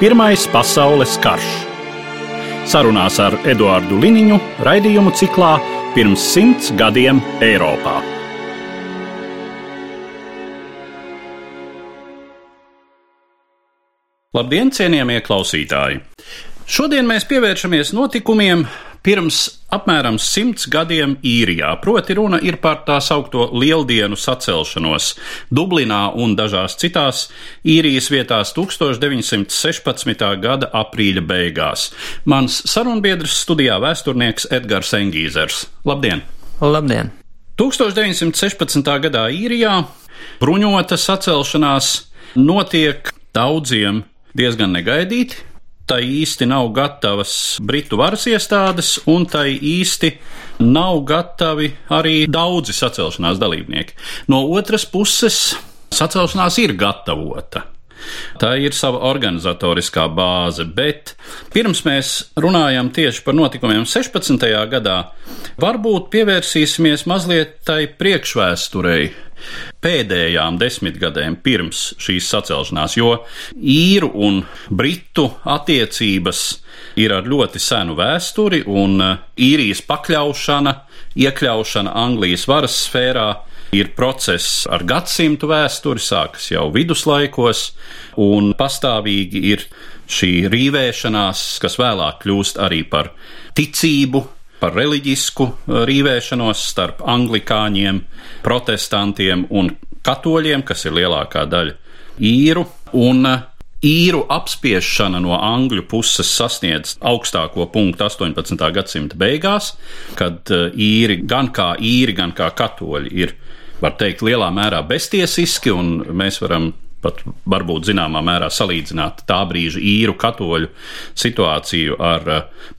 Pirmais pasaules karš. Sarunās ar Eduāru Liniņu raidījumu ciklā Pirms simts gadiem Eiropā. Labdien, cienījamie klausītāji! Šodien mēs pievēršamies notikumiem pirms apmēram simts gadiem īrijā. Proti, runa ir par tā saucamo lieldienu sacelšanos Dublinā un dažās citās īrijas vietās 1916. gada aprīļa beigās. Mans sarunbiedrs studijā vēsturnieks Edgars Engīzers. Labdien! Labdien! 1916. gadā īrijā bruņota sacelšanās notiek daudziem diezgan negaidīti. Tai īsti nav gatavas Britu varas iestādes, un tai īsti nav gatavi arī daudzi sacelšanās dalībnieki. No otras puses, sacelšanās ir gatavota. Tā ir sava organizatoriskā bāze, bet pirms mēs runājam tieši par notikumiem 16. gadā, varbūt pievērsīsimies mazliet tai priekšvēsturei, pēdējām desmitgadēm pirms šīs sacelšanās, jo īru un britu attiecības ir ar ļoti senu vēsturi, un uh, īrijas pakļaušana, iekļaušana Anglijas varas sfērā ir process ar gadsimtu vēsturi, sākas jau viduslaikos, un pastāvīgi ir šī rīvēšanās, kas vēlāk kļūst arī par ticību, par reliģisku uh, rīvēšanos starp anglikāņiem, protestantiem un katoļiem, kas ir lielākā daļa īru. Un uh, īru apspiešana no angļu puses sasniedz augstāko punktu 18. gadsimta beigās, kad uh, īri gan kā īri, gan kā katoļi ir, var teikt, lielā mērā beztiesiski, un mēs varam pat varbūt zināmā mērā salīdzināt tā brīža īru katoļu situāciju ar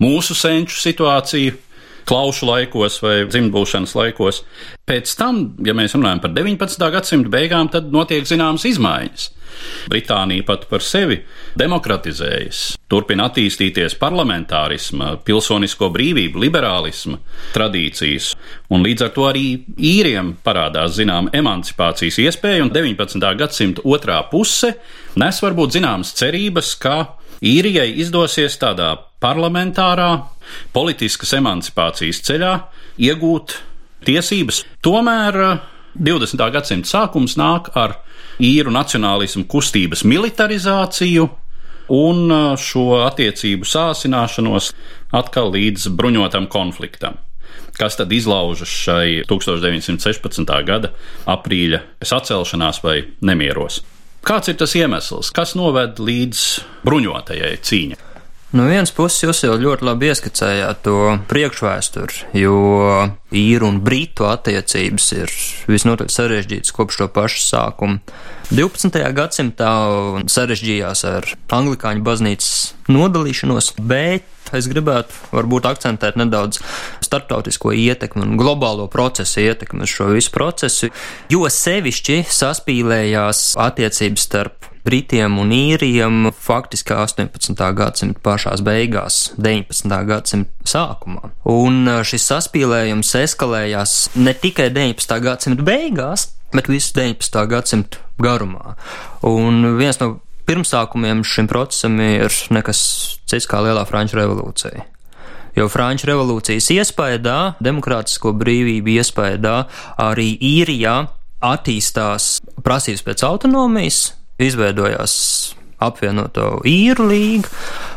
mūsu senču situāciju klaušu laikos vai dzimtbūšanas laikos. Pēc tam, ja mēs runājam par 19. gadsimta beigām, tad notiek zināmas izmaiņas. Britānija pat par sevi demokratizējas, turpina attīstīties parlamentārisma, pilsonisko brīvību, liberālisma tradīcijas, un līdz ar to arī īriem parādās zināma emancipācijas iespēja, un 19. gadsimta otrā puse nes varbūt zināmas cerības, ka īrijai izdosies tādā parlamentārā, politiskas emancipācijas ceļā iegūt tiesības. Tomēr 20. Eh, gadsimta sākums nāk ar īru nacionālismu kustības militarizāciju un eh, šo attiecību sāsināšanos atkal līdz bruņotam konfliktam. Kas tad izlaužas šai 1916. gada aprīļa sacelšanās vai nemieros? Kāds ir tas iemesls, kas noved līdz bruņotajai cīņai? No vienas puses, jūs jau ļoti labi ieskicējāt to priekšvēsturi, jo īru un britu attiecības ir visnotaļ sarežģītas kopš to pašu sākumu. 12. gadsimtā sarežģījās ar anglikāņu baznīcas nodalīšanos, bet es gribētu varbūt akcentēt nedaudz starptautisko ietekmi un globālo procesu ietekmi uz šo visu procesu, jo sevišķi saspīlējās attiecības starp Britiem un īriem faktiski 18. gadsimta pašās beigās, 19. gadsimta sākumā. Un šis saspīlējums eskalējās ne tikai 19. gadsimta beigās, bet visu 19. gadsimtu garumā. Un viens no pirmsākumiem šim procesam ir nekas cits kā Lielā Franču revolūcija. Jo Franču revolūcijas iespējā, demokrātisko brīvību iespējā, arī īrijā attīstās prasības pēc autonomijas, izveidojās apvienoto īru līgu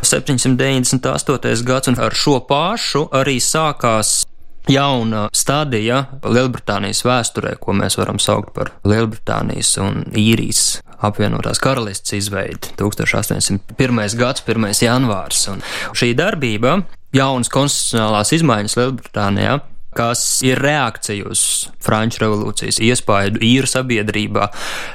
798. gads, un ar šo pašu arī sākās jauna stadija Lielbritānijas vēsturē, ko mēs varam saukt par Lielbritānijas un īrijas apvienotās karalists izveidi 1801. gads, 1. janvārs. Un šī darbība, jaunas konstitucionālās izmaiņas Lielbritānijā, kas ir reakcija uz Franču revolūcijas iespaidu īru sabiedrībā,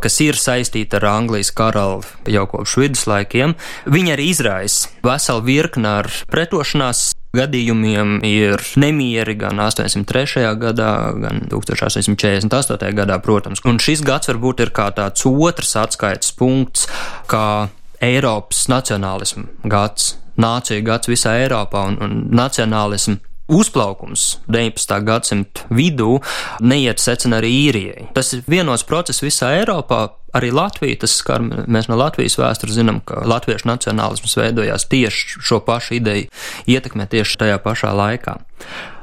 kas ir saistīta ar Anglijas karalu jau kopš viduslaikiem, viņi arī izraisa veselu virkni ar pretošanās gadījumiem ir nemieri gan 803. gadā, gan 1848. gadā, protams. Un šis gads varbūt ir kā tāds otrs atskaites punkts, kā Eiropas nacionālismu gads, nāciju gads visā Eiropā un, un nacionālismu uzplaukums 19. gadsimta vidū neiet secina arī īrijai. Tas ir vienos process visā Eiropā, arī Latvija, tas skar, mēs no Latvijas vēstures zinām, ka latviešu nacionālisms veidojās tieši šo pašu ideju ietekmē tieši tajā pašā laikā.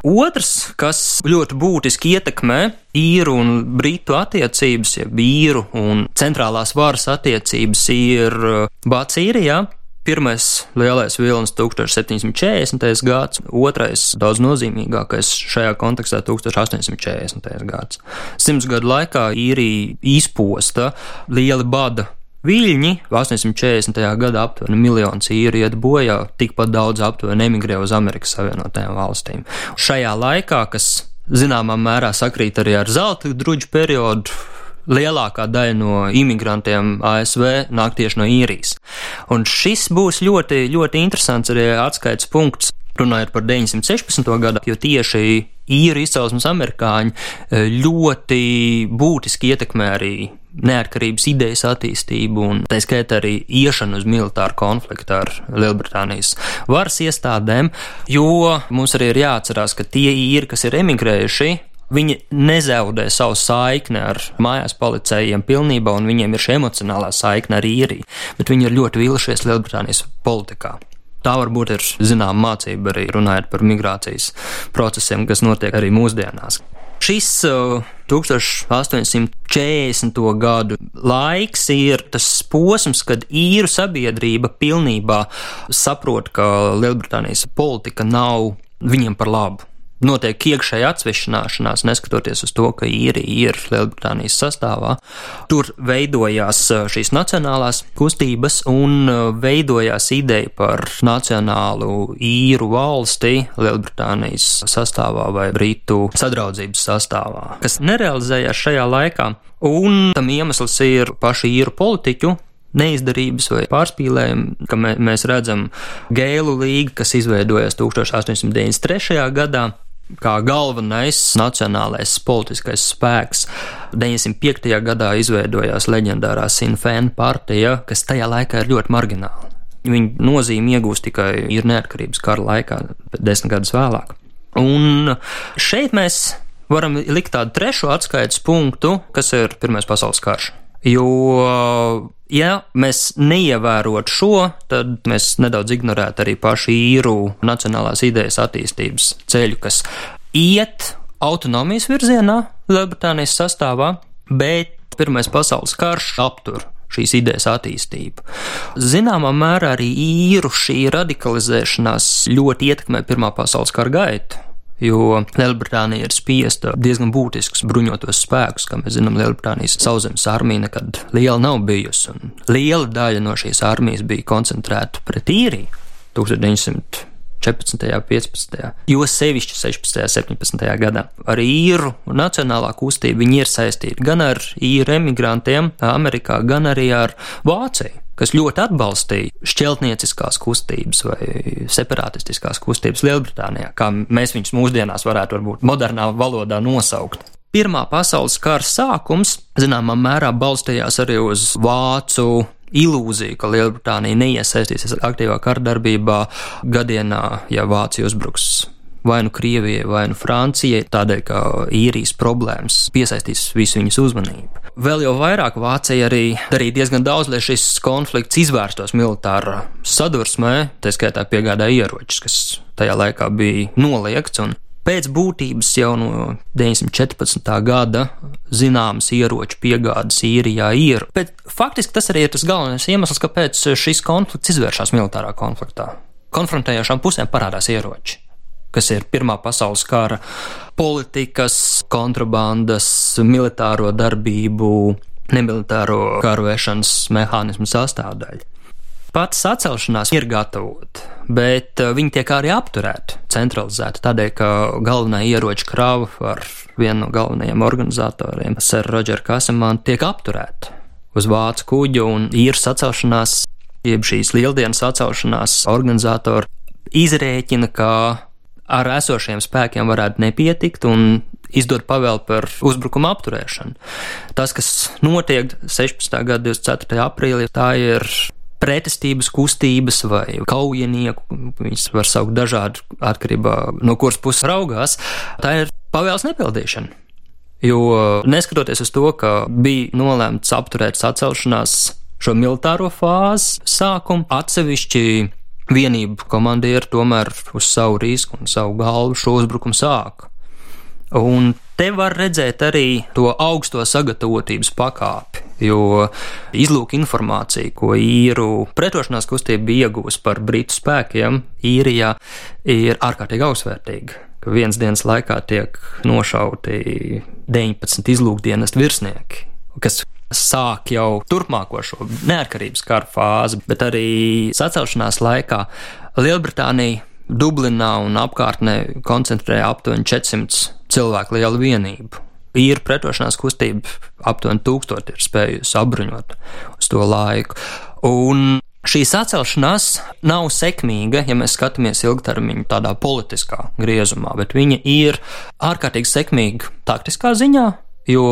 Otrs, kas ļoti būtiski ietekmē īru un britu attiecības, jeb īru un centrālās varas attiecības, ir Bācīrijā, Pirmais lielais vilnis 1740. gads, otrais daudz nozīmīgākais šajā kontekstā 1840. gads. Simts gadu laikā īrija izposta lieli bada Viļņi 840. gadā aptuveni miljons īri iet bojā, tikpat daudz aptuveni emigrē uz Amerikas Savienotajām valstīm. Šajā laikā, kas zināmā mērā sakrīt arī ar zelta druģu periodu, lielākā daļa no imigrantiem ASV nāk tieši no īrijas. Un šis būs ļoti, ļoti interesants arī atskaites punkts. Runājot par 916. gadu, jo tieši īru izcelsmes amerikāņi eh, ļoti būtiski ietekmē arī neatkarības idejas attīstību un tā skaitā arī iešanu uz militāru konfliktu ar Lielbritānijas varas iestādēm, jo mums arī ir jāatcerās, ka tie īri, kas ir emigrējuši, Viņi nezaudē savu saikni ar mājās policējiem pilnībā, un viņiem ir šī emocionālā saikne ar īriju, bet viņi ir ļoti vīlušies Lielbritānijas politikā. Tā varbūt ir zināma mācība arī runājot par migrācijas procesiem, kas notiek arī mūsdienās. Šis uh, 1840. gadu laiks ir tas posms, kad īru sabiedrība pilnībā saprot, ka Lielbritānijas politika nav viņiem par labu notiek iekšēja atsvešināšanās, neskatoties uz to, ka īrija ir Lielbritānijas sastāvā. Tur veidojās uh, šīs nacionālās kustības un uh, veidojās ideja par nacionālu īru valsti Lielbritānijas sastāvā vai Britu sadraudzības sastāvā, kas nerealizējās šajā laikā. Un tam iemesls ir paši īru politiķu neizdarības vai pārspīlējumi, ka mēs redzam Gēlu līgu, kas izveidojās 1893. gadā, kā galvenais nacionālais politiskais spēks. 905. gadā izveidojās leģendārā Sinfēna partija, kas tajā laikā ir ļoti margināla. Viņa nozīme iegūst tikai ir neatkarības kara laikā, desmit gadus vēlāk. Un šeit mēs varam likt tādu trešo atskaites punktu, kas ir Pirmais pasaules karš. Jo Ja mēs neievērotu šo, tad mēs nedaudz ignorētu arī pašu īru nacionālās idejas attīstības ceļu, kas iet autonomijas virzienā Lielbritānijas sastāvā, bet Pirmais pasaules karš aptur šīs idejas attīstību. Zināmā mērā arī īru šī radikalizēšanās ļoti ietekmē Pirmā pasaules kara gaitu jo Lielbritānija ir spiesta diezgan būtisks bruņotos spēkus, kā mēs zinām, Lielbritānijas sauszemes armija nekad liela nav bijusi, un liela daļa no šīs armijas bija koncentrēta pret īriju 1900. 14. un 15. jo sevišķi 16. un 17. gadā. Ar īru nacionālā kustība viņi ir saistīti gan ar īru emigrantiem Amerikā, gan arī ar Vāciju kas ļoti atbalstīja šķeltnieciskās kustības vai separatistiskās kustības Lielbritānijā, kā mēs viņus mūsdienās varētu varbūt modernā valodā nosaukt. Pirmā pasaules kara sākums, zināmā mērā, balstījās arī uz vācu ilūziju, ka Lielbritānija neiesaistīsies aktīvā kardarbībā gadienā, ja Vācija uzbruks vai nu Krievijai, vai nu Francijai, tādēļ, ka īrijas problēmas piesaistīs visu viņas uzmanību. Vēl jau vairāk Vācija arī darīja diezgan daudz, lai šis konflikts izvērstos militārā sadursmē, tā skaitā piegādāja ieročus, kas tajā laikā bija noliegts, pēc būtības jau no 914. gada zināmas ieroču piegādes īrijā ir, bet faktiski tas arī ir tas galvenais iemesls, kāpēc šis konflikts izvēršas militārā konfliktā. Konfrontējošām pusēm parādās ieroči kas ir Pirmā pasaules kara politikas, kontrabandas, militāro darbību, nemilitāro karu vešanas mehānismu sastāvdaļa. Pats sacelšanās ir gatavota, bet uh, viņi tiek arī apturēti centralizēta, tādēļ, ka galvenā ieroča krāva ar vienu no galvenajiem organizatoriem, Sir Roger Kasemānu, tiek apturēta uz vācu kuģu un īras atcelšanās, jeb šīs lieldienas atcelšanās organizatori izrēķina, ka ar esošiem spēkiem varētu nepietikt un izdod pavēlu par uzbrukuma apturēšanu. Tas, kas notiek 16. gada 24. aprīlī, tā ir pretestības kustības vai kaujinieku, viņas var saukt dažādi atkarībā no kuras puses raugās, tā ir pavēles nepildīšana. Jo neskatoties uz to, ka bija nolēmts apturēt sacelšanās šo militāro fāzi sākumu, atsevišķi vienību komandieri tomēr uz savu risku un savu galvu šo uzbrukumu sāk. Un te var redzēt arī to augsto sagatavotības pakāpi, jo izlūk informācija, ko īru pretošanās kustība bija ieguvusi par britu spēkiem īrijā, ir ārkārtīgi augstvērtīga. Viens dienas laikā tiek nošauti 19 izlūkdienas virsnieki, kas sāk jau turpmāko šo neatkarības kara fāzi, bet arī sacelšanās laikā Lielbritānija Dublinā un apkārtnē koncentrēja aptuveni 400 cilvēku lielu vienību. Ir pretošanās kustība aptuveni tūkstoši ir spējusi apbruņot uz to laiku. Un šī sacelšanās nav sekmīga, ja mēs skatāmies ilgtermiņā tādā politiskā griezumā, bet viņa ir ārkārtīgi sekmīga taktiskā ziņā, jo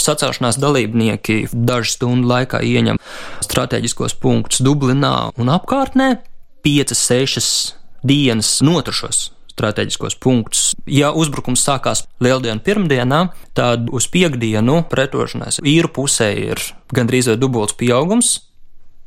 sacelšanās dalībnieki dažu stundu laikā ieņem strateģiskos punktus Dublinā un apkārtnē, 5-6 dienas noturšos strateģiskos punktus. Ja uzbrukums sākās Lieldienu pirmdienā, tad uz piekdienu pretošanās īru pusē ir gandrīz vai dubults pieaugums,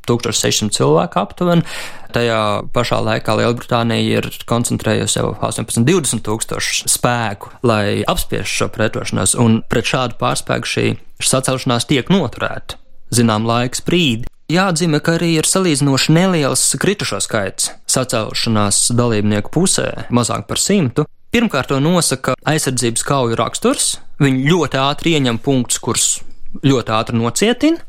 1600 cilvēku aptuveni. Tajā pašā laikā Lielbritānija ir koncentrējusi jau 18-20 tūkstošu spēku, lai apspiestu šo pretošanos, un pret šādu pārspēku šī sacelšanās tiek noturēta zinām laika sprīdi. Jāatzīmē, ka arī ir salīdzinoši neliels kritušo skaits sacelšanās dalībnieku pusē, mazāk par simtu. Pirmkārt, to nosaka aizsardzības kauju raksturs. Viņi ļoti ātri ieņem punktus, kurus ļoti ātri nocietina.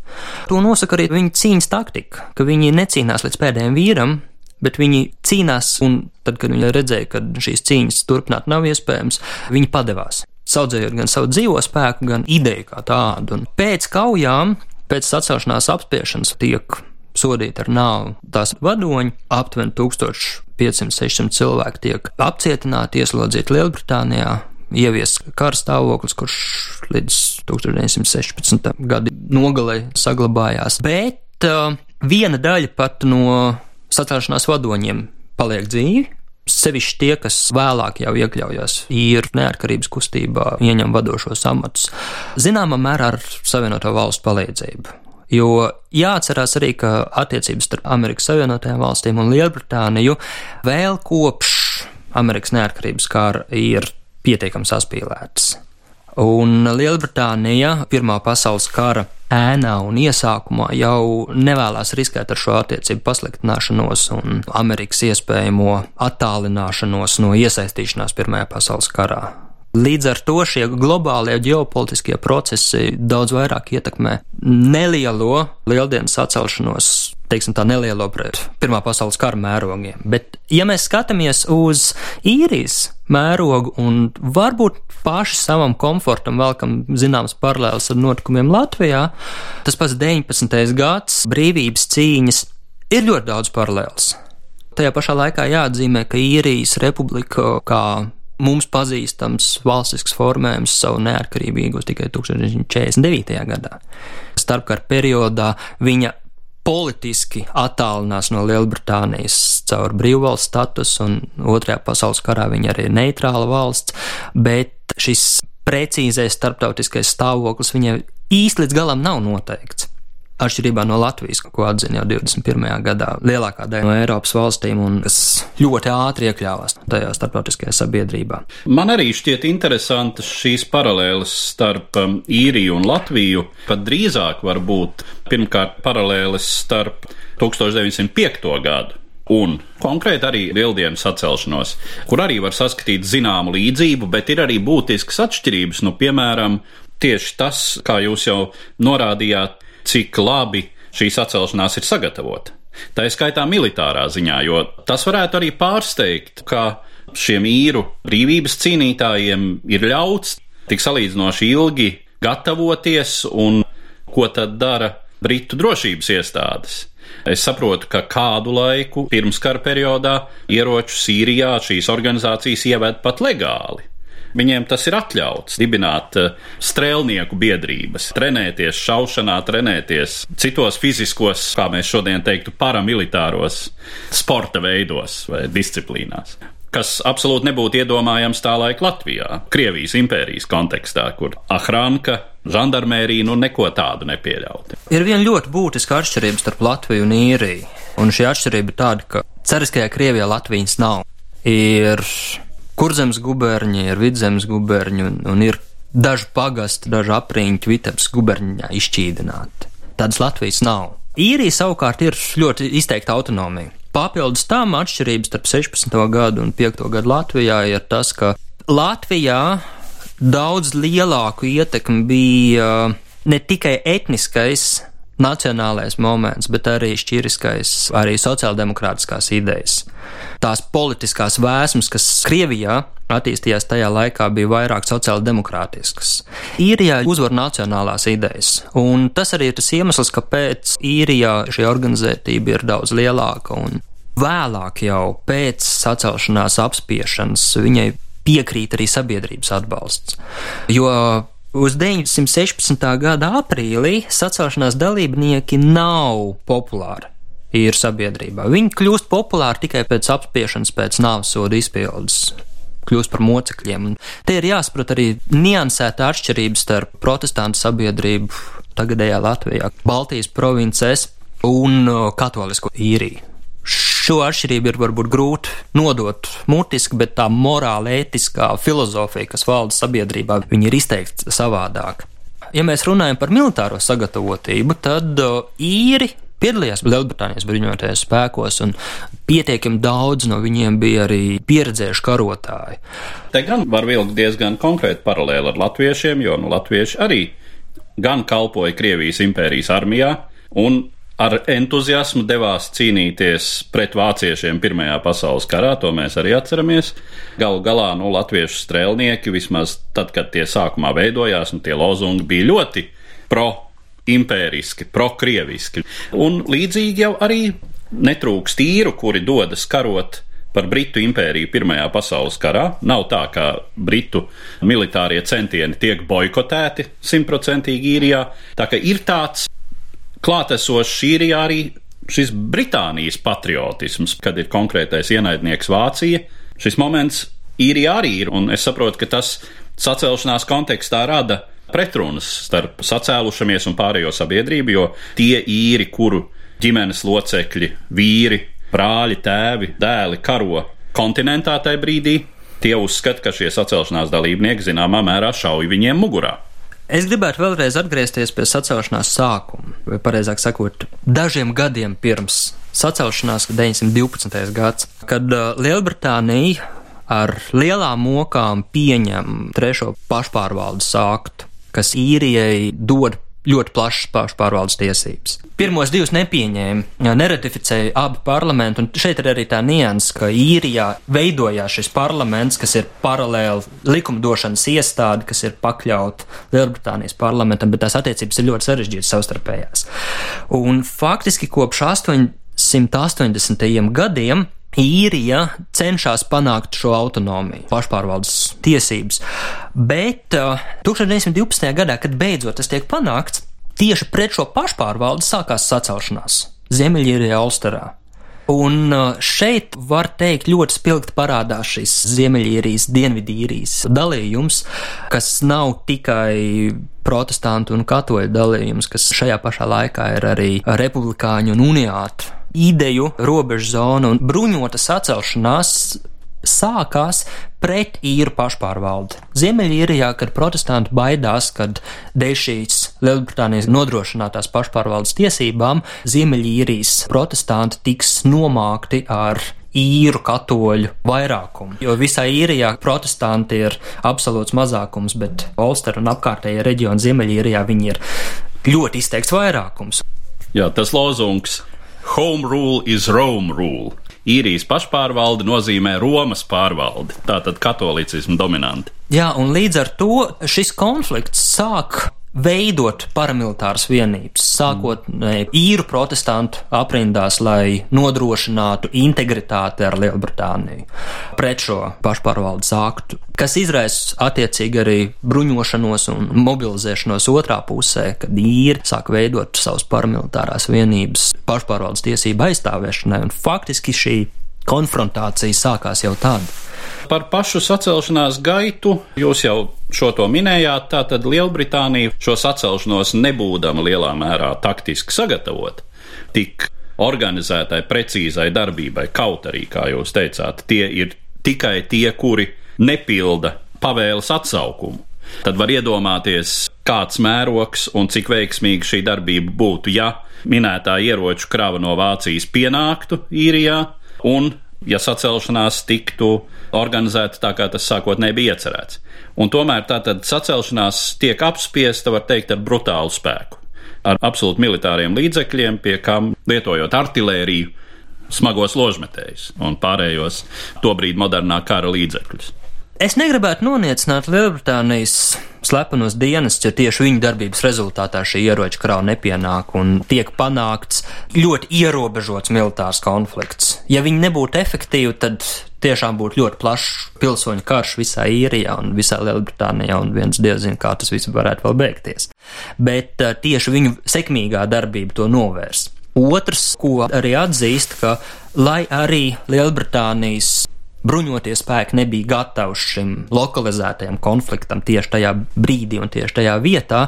To nosaka arī viņa cīņas taktika, ka viņi necīnās līdz pēdējiem vīram, bet viņi cīnās, un tad, kad viņi redzēja, ka šīs cīņas turpināt nav iespējams, viņi padevās. Saudzējot gan savu dzīvo spēku, gan ideju kā tādu. Un pēc kaujām, pēc sacelšanās apspiešanas, tiek sodīti ar nāvu tās vadoņi. Aptuveni 1500-600 cilvēki tiek apcietināti, ieslodzīti Lielbritānijā, ieviests kara stāvoklis, kurš līdz 1916. gada nogalē saglabājās. Bet uh, viena daļa pat no sacelšanās vadoņiem paliek dzīvi. Sevišķi tie, kas vēlāk jau iekļaujās īru neatkarības kustībā, ieņem vadošos amatus, zināmā mērā ar Savienoto valstu palīdzību. Jo jāatcerās arī, ka attiecības starp Amerikas Savienotajām valstīm un Lielbritāniju vēl kopš Amerikas neatkarības kara ir pietiekami saspīlētas. Un Lielbritānija Pirmā pasaules kara ēnā un iesākumā jau nevēlas riskēt ar šo attiecību pasliktināšanos un Amerikas iespējamo attālināšanos no iesaistīšanās Pirmajā pasaules karā. Līdz ar to šie globālie ģeopolitiskie procesi daudz vairāk ietekmē nelielo lieldienas atcelšanos, teiksim tā nelielo Pirmā pasaules kara mērogiem. Bet, ja mēs skatāmies uz īrijas mērogu un varbūt paši savam komfortam velkam zināmas paralēlas ar notikumiem Latvijā, tas pats 19. gads brīvības cīņas ir ļoti daudz paralēlas. Tajā pašā laikā jāatzīmē, ka īrijas republika kā mums pazīstams valstisks formējums savu neatkarību iegūst tikai 1949. gadā. Starpkara periodā viņa politiski attālinās no Lielbritānijas caur brīvvalsts status, un Otrajā pasaules karā viņa arī ir neitrāla valsts, bet šis precīzais starptautiskais stāvoklis viņai īsti līdz galam nav noteikts. Atšķirībā no Latvijas, ko atzina jau 21. gadā lielākā daļa no Eiropas valstīm, un kas ļoti ātri iekļāvās tajā starptautiskajā sabiedrībā. Man arī šķiet interesantas šīs paralēles starp um, īriju un Latviju. Pat drīzāk var būt pirmkārt paralēles starp 1905. gadu un konkrēti arī lieldienu sacelšanos, kur arī var saskatīt zināmu līdzību, bet ir arī būtiskas atšķirības. Nu, piemēram, tieši tas, kā jūs jau norādījāt, cik labi šī sacelšanās ir sagatavota. Tā ir skaitā militārā ziņā, jo tas varētu arī pārsteigt, ka šiem īru brīvības cīnītājiem ir ļauts tik salīdzinoši ilgi gatavoties un ko tad dara Britu drošības iestādes. Es saprotu, ka kādu laiku pirms kara periodā ieroču Sīrijā šīs organizācijas ieved pat legāli. Viņiem tas ir atļauts dibināt eh, strēlnieku biedrības, trenēties šaušanā, trenēties citos fiziskos, kā mēs šodien teiktu, paramilitāros sporta veidos vai disciplīnās kas absolūti nebūtu iedomājams tā laika Latvijā, Krievijas impērijas kontekstā, kur Ahranka, žandarmērija nu neko tādu nepieļauti. Ir viena ļoti būtiska atšķirība starp Latviju un Īriju, un šī atšķirība ir tāda, ka cariskajā Krievijā Latvijas nav. Ir kurzemes guberņi, ir vidzemes guberņi, un, un ir daži pagasti, daži apriņķi Vitebs guberņā izšķīdināti. Tādas Latvijas nav. Īrija savukārt ir ļoti izteikta autonomija. Papildus tam atšķirības starp 16. gadu un 5. gadu Latvijā ir tas, ka Latvijā daudz lielāku ietekmi bija ne tikai etniskais nacionālais moments, bet arī šķiriskais, arī sociāldemokrātiskās idejas. Tās politiskās vēsmas, kas Krievijā attīstījās tajā laikā, bija vairāk sociāldemokrātiskas. Īrijā uzvar nacionālās idejas, un tas arī ir tas iemesls, kāpēc Īrijā šī organizētība ir daudz lielāka. Vēlāk jau pēc sacelšanās apspiešanas viņai piekrīt arī sabiedrības atbalsts. Jo Uz 916. gada aprīlī sacelšanās dalībnieki nav populāri. Ir sabiedrībā. Viņi kļūst populāri tikai pēc apspiešanas, pēc nāves soda izpildes, kļūst par mocekļiem. Un te ir jāsaprot arī niansēta atšķirība starp protestantu sabiedrību tagadējā Latvijā, Baltijas provinces un uh, katolisko īriju. Šo atšķirību ir varbūt grūti nodot mutiski, bet tā morāla, ētiskā filozofija, kas valda sabiedrībā, viņi ir izteikti savādāk. Ja mēs runājam par militāro sagatavotību, tad īri piedalījās Lielbritānijas bruņotajos spēkos, un pietiekami daudz no viņiem bija arī pieredzējuši karotāji. Te gan var vilkt diezgan konkrēti paralēli ar latviešiem, jo nu, latvieši arī gan kalpoja Krievijas impērijas armijā, un ar entuziasmu devās cīnīties pret vāciešiem Pirmajā pasaules karā, to mēs arī atceramies. Galu galā, nu, latviešu strēlnieki, vismaz tad, kad tie sākumā veidojās, un tie lozungi bija ļoti pro-impēriski, pro-krieviski. Un līdzīgi jau arī netrūkst īru, kuri dodas karot par Britu impēriju Pirmajā pasaules karā. Nav tā, ka Britu militārie centieni tiek boikotēti simtprocentīgi īrijā. Tā ka ir tāds klātesošs ir arī šis Britānijas patriotisms, kad ir konkrētais ienaidnieks Vācija. Šis moments īrijā arī ir, un es saprotu, ka tas sacelšanās kontekstā rada pretrunas starp sacēlušamies un pārējo sabiedrību, jo tie īri, kuru ģimenes locekļi, vīri, brāļi, tēvi, dēli karo kontinentā tajā brīdī, tie uzskata, ka šie sacelšanās dalībnieki zināmā mērā šauj viņiem mugurā. Es gribētu vēlreiz atgriezties pie sacelšanās sākuma, vai precīzāk sakot, dažiem gadiem pirms sacelšanās, 912. gads, kad uh, Lielbritānija ar lielām mokām pieņem trešo pašpārvaldes aktu, kas īrijai dod ļoti plašas pašpārvaldes tiesības. Pirmos divus nepieņēma, neratificēja abi parlamenti, un šeit ir arī tā nianses, ka īrijā veidojās šis parlaments, kas ir paralēli likumdošanas iestāde, kas ir pakļauta Lielbritānijas parlamentam, bet tās attiecības ir ļoti sarežģītas savstarpējās. Un faktiski kopš 880. gadiem īrija cenšas panākt šo autonomiju, pašpārvaldes tiesības. Bet uh, 1912. gadā, kad beidzot tas tiek panākts, tieši pret šo pašpārvaldi sākās sacelšanās Ziemeļīrijā, Ulsterā. Un uh, šeit var teikt, ļoti spilgti parādās šis Ziemeļīrijas, Dienvidīrijas dalījums, kas nav tikai protestantu un katoļu dalījums, kas šajā pašā laikā ir arī republikāņu un uniātu ideju robežu zonu un bruņota sacelšanās sākās pret īru pašpārvaldi. Ziemeļīrijā, kad protestanti baidās, kad dēļ šīs Lielbritānijas nodrošinātās pašpārvaldes tiesībām, Ziemeļīrijas protestanti tiks nomākti ar īru katoļu vairākumu. Jo visā īrijā protestanti ir absolūts mazākums, bet Ulster un apkārtējie reģioni Ziemeļīrijā viņi ir ļoti izteikts vairākums. Jā, tas lozungs Home rule is Rome rule. īrijas pašpārvalde nozīmē Romas pārvaldi, tātad katolicismu dominanti. Jā, un līdz ar to šis konflikts sāk veidot paramilitāras vienības, sākotnēji īru protestantu aprindās, lai nodrošinātu integritāti ar Lielbritāniju pret šo pašpārvaldes aktu, kas izraisa attiecīgi arī bruņošanos un mobilizēšanos otrā pusē, kad īri sāk veidot savas paramilitārās vienības pašpārvaldes tiesību aizstāvēšanai, un faktiski šī konfrontācija sākās jau tad. Par pašu sacelšanās gaitu jūs jau šo to minējāt. Tātad Lielbritānija šo sacelšanos nebūdama lielā mērā taktiski sagatavot, tik organizētai, precīzai darbībai, kaut arī, kā jūs teicāt, tie ir tikai tie, kuri nepilda pavēles atsaukumu. Tad var iedomāties, kāds mērogs un cik veiksmīga šī darbība būtu, ja minētā ieroču krava no Vācijas pienāktu īrijā un ja sacelšanās tiktu organizēta tā, kā tas sākotnēji bija iecerēts. Un tomēr tātad sacelšanās tiek apspiesta, var teikt, ar brutālu spēku, ar absolūti militāriem līdzekļiem, pie kam lietojot artilēriju, smagos ložmetējus un pārējos tobrīd modernā kara līdzekļus. Es negribētu noniecināt Lielbritānijas slepenos dienas, ja tieši viņu darbības rezultātā šī ieroča krāva nepienāk un tiek panākts ļoti ierobežots militārs konflikts. Ja viņi nebūtu efektīvi, tad tiešām būtu ļoti plašs pilsoņu karš visā īrijā un visā Lielbritānijā, un viens dievs zina, kā tas viss varētu vēl beigties. Bet uh, tieši viņu sekmīgā darbība to novērs. Otrs, ko arī atzīst, ka lai arī Lielbritānijas bruņotie spēki nebija gatavi šim lokalizētajam konfliktam tieši tajā brīdī un tieši tajā vietā,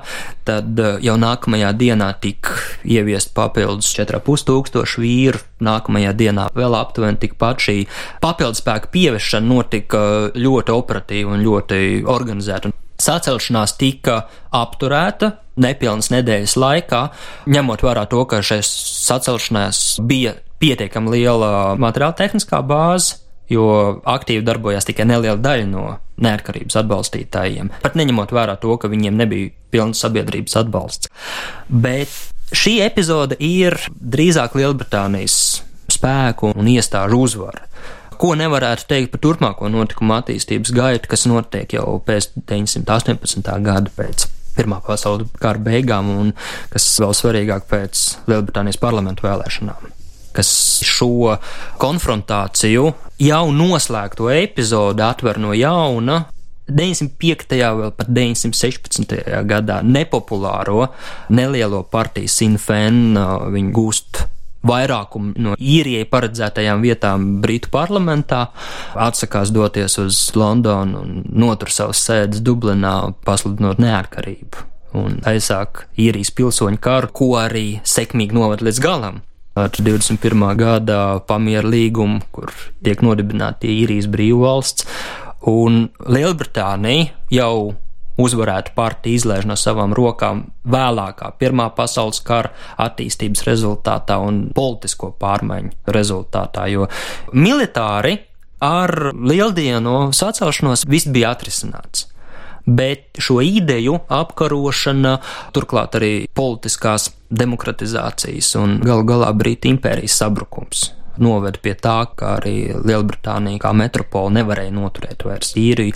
tad eh, jau nākamajā dienā tika ieviest papildus 4,5 tūkstoši vīru. Nākamajā dienā vēl aptuveni tikpat šī papildus spēka pieviešana notika ļoti operatīvi un ļoti organizēta. Sacelšanās tika apturēta nepilnas nedēļas laikā, ņemot vērā to, ka šajā sacelšanās bija pietiekami liela materiāla tehniskā bāze, jo aktīvi darbojās tikai neliela daļa no neatkarības atbalstītājiem, pat neņemot vērā to, ka viņiem nebija pilns sabiedrības atbalsts. Bet šī epizode ir drīzāk Lielbritānijas spēku un iestāžu uzvara. Ko nevarētu teikt par turpmāko notikumu attīstības gaitu, kas notiek jau pēc 918. gada pēc Pirmā pasaules kara beigām un kas vēl svarīgāk pēc Lielbritānijas parlamentu vēlēšanām kas šo konfrontāciju jau noslēgto epizodu atver no jauna. 905. vai pat 916. gadā nepopulāro nelielo partiju Sinfen viņi gūst vairākumu no īrijai paredzētajām vietām Britu parlamentā, atsakās doties uz Londonu un notur savas sēdes Dublinā, pasludinot neatkarību. Un aizsāk īrijas pilsoņu karu, ko arī sekmīgi novad līdz galam ar 21. gada pamieru līgumu, kur tiek nodibināta īrijas brīvvalsts, un Lielbritānija jau uzvarētu partiju izlaiž no savām rokām vēlākā Pirmā pasaules kara attīstības rezultātā un politisko pārmaiņu rezultātā, jo militāri ar lieldienu sacelšanos viss bija atrisināts bet šo ideju apkarošana, turklāt arī politiskās demokratizācijas un galu galā Brītu impērijas sabrukums noveda pie tā, ka arī Lielbritānija kā metropola nevarēja noturēt vairs īriju.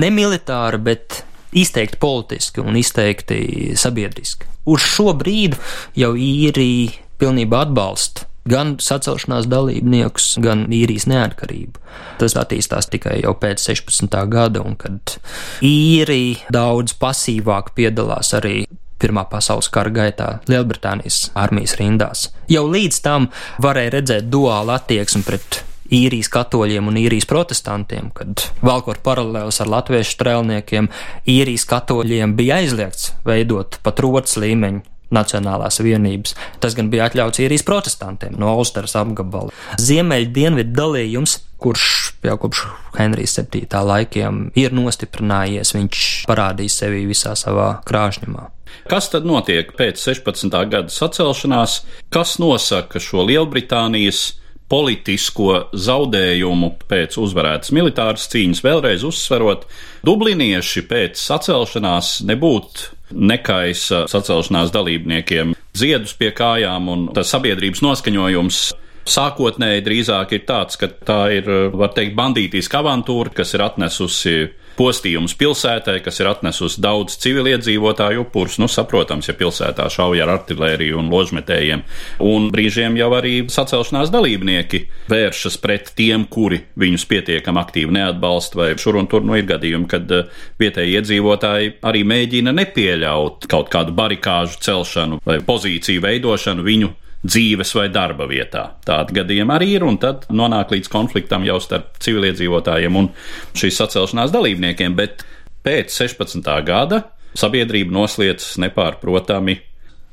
Ne militāri, bet izteikti politiski un izteikti sabiedriski. Uz šo brīdi jau īrija pilnībā atbalsta gan sacelšanās dalībniekus, gan īrijas neatkarību. Tas attīstās tikai jau pēc 16. gada, un kad īrija daudz pasīvāk piedalās arī Pirmā pasaules kara gaitā Lielbritānijas armijas rindās. Jau līdz tam varēja redzēt duālu attieksmi pret īrijas katoļiem un īrijas protestantiem, kad valkot paralēlus ar latviešu strēlniekiem, īrijas katoļiem bija aizliegts veidot pat rotas līmeņu Nacionālās vienības. Tas gan bija atļauts īrijas protestantiem no Ulsteras apgabala. Ziemeļu dienvidu dalījums, kurš jau kopš Henrijas 7. laikiem ir nostiprinājies, viņš parādīs sevi visā savā krāšņumā. Kas tad notiek pēc 16. gada sacelšanās? Kas nosaka šo Lielbritānijas politisko zaudējumu pēc uzvarētas militāras cīņas, vēlreiz uzsverot, dublinieši pēc sacelšanās nebūtu nekaisa sacelšanās dalībniekiem. Ziedus pie kājām un tas sabiedrības noskaņojums Sākotnēji drīzāk ir tāds, ka tā ir, var teikt, bandītiska avantūra, kas ir atnesusi postījums pilsētai, kas ir atnesusi daudz civiliedzīvotāju upurus. Nu, saprotams, ja pilsētā šauja ar artēriju un ložmetējiem, un brīžiem jau arī sacelšanās dalībnieki vēršas pret tiem, kuri viņus pietiekami aktīvi neatbalsta, vai šur un tur nu ir gadījumi, kad eh, vietēji iedzīvotāji arī mēģina nepieļaut kaut kādu barikāžu celšanu vai pozīciju veidošanu viņu dzīves vai darba vietā. Tādi gadījumi arī ir, un tad nonāk līdz konfliktam jau starp civiliedzīvotājiem un šīs sacelšanās dalībniekiem. Bet pēc 16. gada sabiedrība noslēdz nepārprotami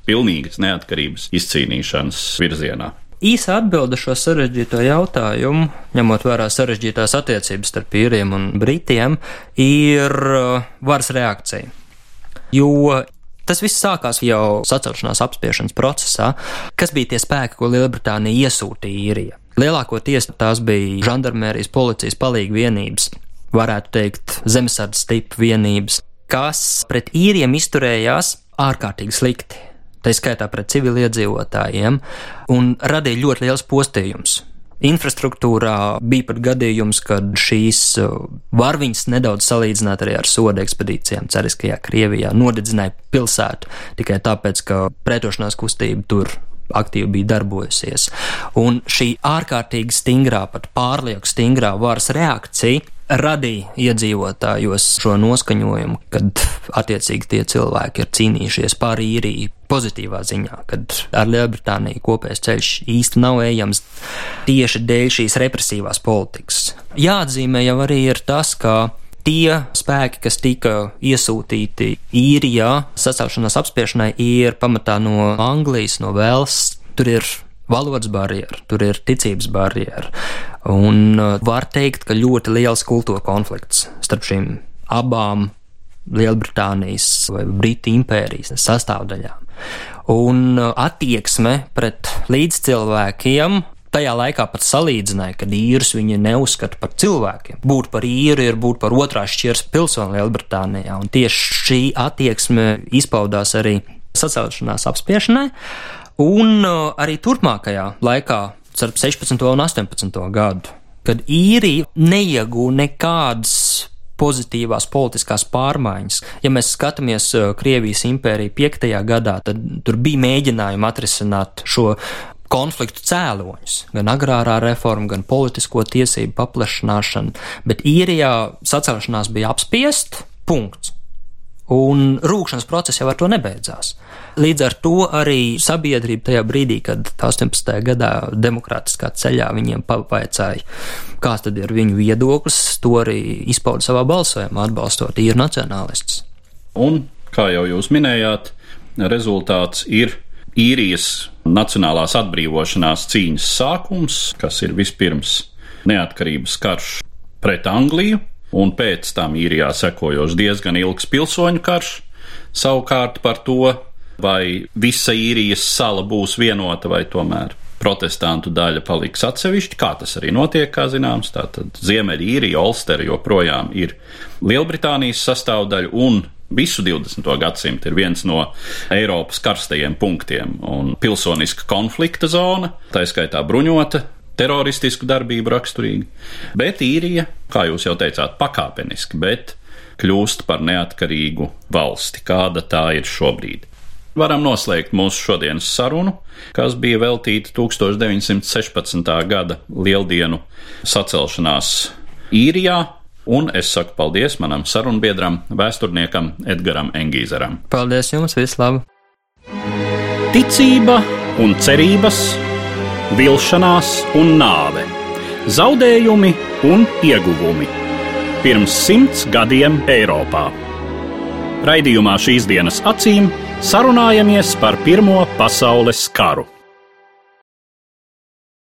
pilnīgas neatkarības izcīnīšanas virzienā. Īsa atbilde šo sarežģīto jautājumu, ņemot vērā sarežģītās attiecības starp īriem un britiem, ir uh, varas reakcija. Jo Tas viss sākās jau sacelšanās apspiešanas procesā, kas bija tie spēki, ko Lielbritānija iesūtīja īrija. Lielākoties tās bija žandarmērijas policijas palīga vienības, varētu teikt, zemesardzes tipu vienības, kas pret īriem izturējās ārkārtīgi slikti. Tā skaitā pret civiliedzīvotājiem, un radīja ļoti liels postījums infrastruktūrā bija pat gadījums, kad šīs uh, varviņas nedaudz salīdzināt arī ar soda ekspedīcijām cariskajā Krievijā nodedzināja pilsētu tikai tāpēc, ka pretošanās kustība tur aktīvi bija darbojusies. Un šī ārkārtīgi stingrā, pat pārlieku stingrā varas reakcija radīja iedzīvotājos šo noskaņojumu, kad attiecīgi tie cilvēki ir cīnījušies par īriju pozitīvā ziņā, kad ar Lielbritāniju kopējais ceļš īsti nav ejams tieši dēļ šīs represīvās politikas. Jāatzīmē jau arī ir tas, ka tie spēki, kas tika iesūtīti īrijā sacelšanās apspiešanai, ir pamatā no Anglijas, no Velsas. Tur ir valodas barjera, tur ir ticības barjera. Un uh, var teikt, ka ļoti liels kultūra konflikts starp šīm abām Lielbritānijas vai Britu impērijas sastāvdaļām. Un uh, attieksme pret līdzcilvēkiem tajā laikā pat salīdzināja, ka īrus viņi neuzskata par cilvēkiem. Būt par īru ir būt par otrā šķirs pilsoni Lielbritānijā, un tieši šī attieksme izpaudās arī sacelšanās apspiešanai, un uh, arī turpmākajā laikā, starp 16. un 18. gadu, kad īrija neiegūta nekādas pozitīvās politiskās pārmaiņas. Ja mēs skatāmies uh, Krievijas impēriju 5. gadā, tad tur bija mēģinājumi atrisināt šo konfliktu cēloņus, gan agrārā reforma, gan politisko tiesību paplašināšana, bet īrijā sacelšanās bija apspiest, punkts. Un rūkšanas process jau ar to nebeidzās. Līdz ar to arī sabiedrība tajā brīdī, kad 18. gadā demokrātiskā ceļā viņiem pavaicāja, kāds tad ir viņu viedoklis, to arī izpauda savā balsojumā, atbalstot īru nacionālistus. Un, kā jau jūs minējāt, rezultāts ir īrijas nacionālās atbrīvošanās cīņas sākums, kas ir vispirms neatkarības karš pret Angliju, un pēc tam īrijā sekojošs diezgan ilgs pilsoņu karš. Savukārt par to, vai visa īrijas sala būs vienota vai tomēr protestantu daļa paliks atsevišķi, kā tas arī notiek, kā zināms. Tātad Ziemeļīrija, Olstera joprojām ir Lielbritānijas sastāvdaļa, un visu 20. gadsimtu ir viens no Eiropas karstajiem punktiem un pilsoniska konflikta zona, tā skaitā bruņota teroristisku darbību raksturīgi, bet īrija, kā jūs jau teicāt, pakāpeniski, bet kļūst par neatkarīgu valsti, kāda tā ir šobrīd. Varam noslēgt mūsu šodienas sarunu, kas bija veltīta 1916. gada lieldienu sacelšanās īrijā, un es saku paldies manam sarunbiedram, vēsturniekam Edgaram Engīzeram. Paldies jums, vislabāk! Ticība un cerības vilšanās un nāve, zaudējumi un ieguvumi. Pirms simts gadiem Eiropā. Raidījumā šīs dienas acīm sarunājamies par Pirmo pasaules karu.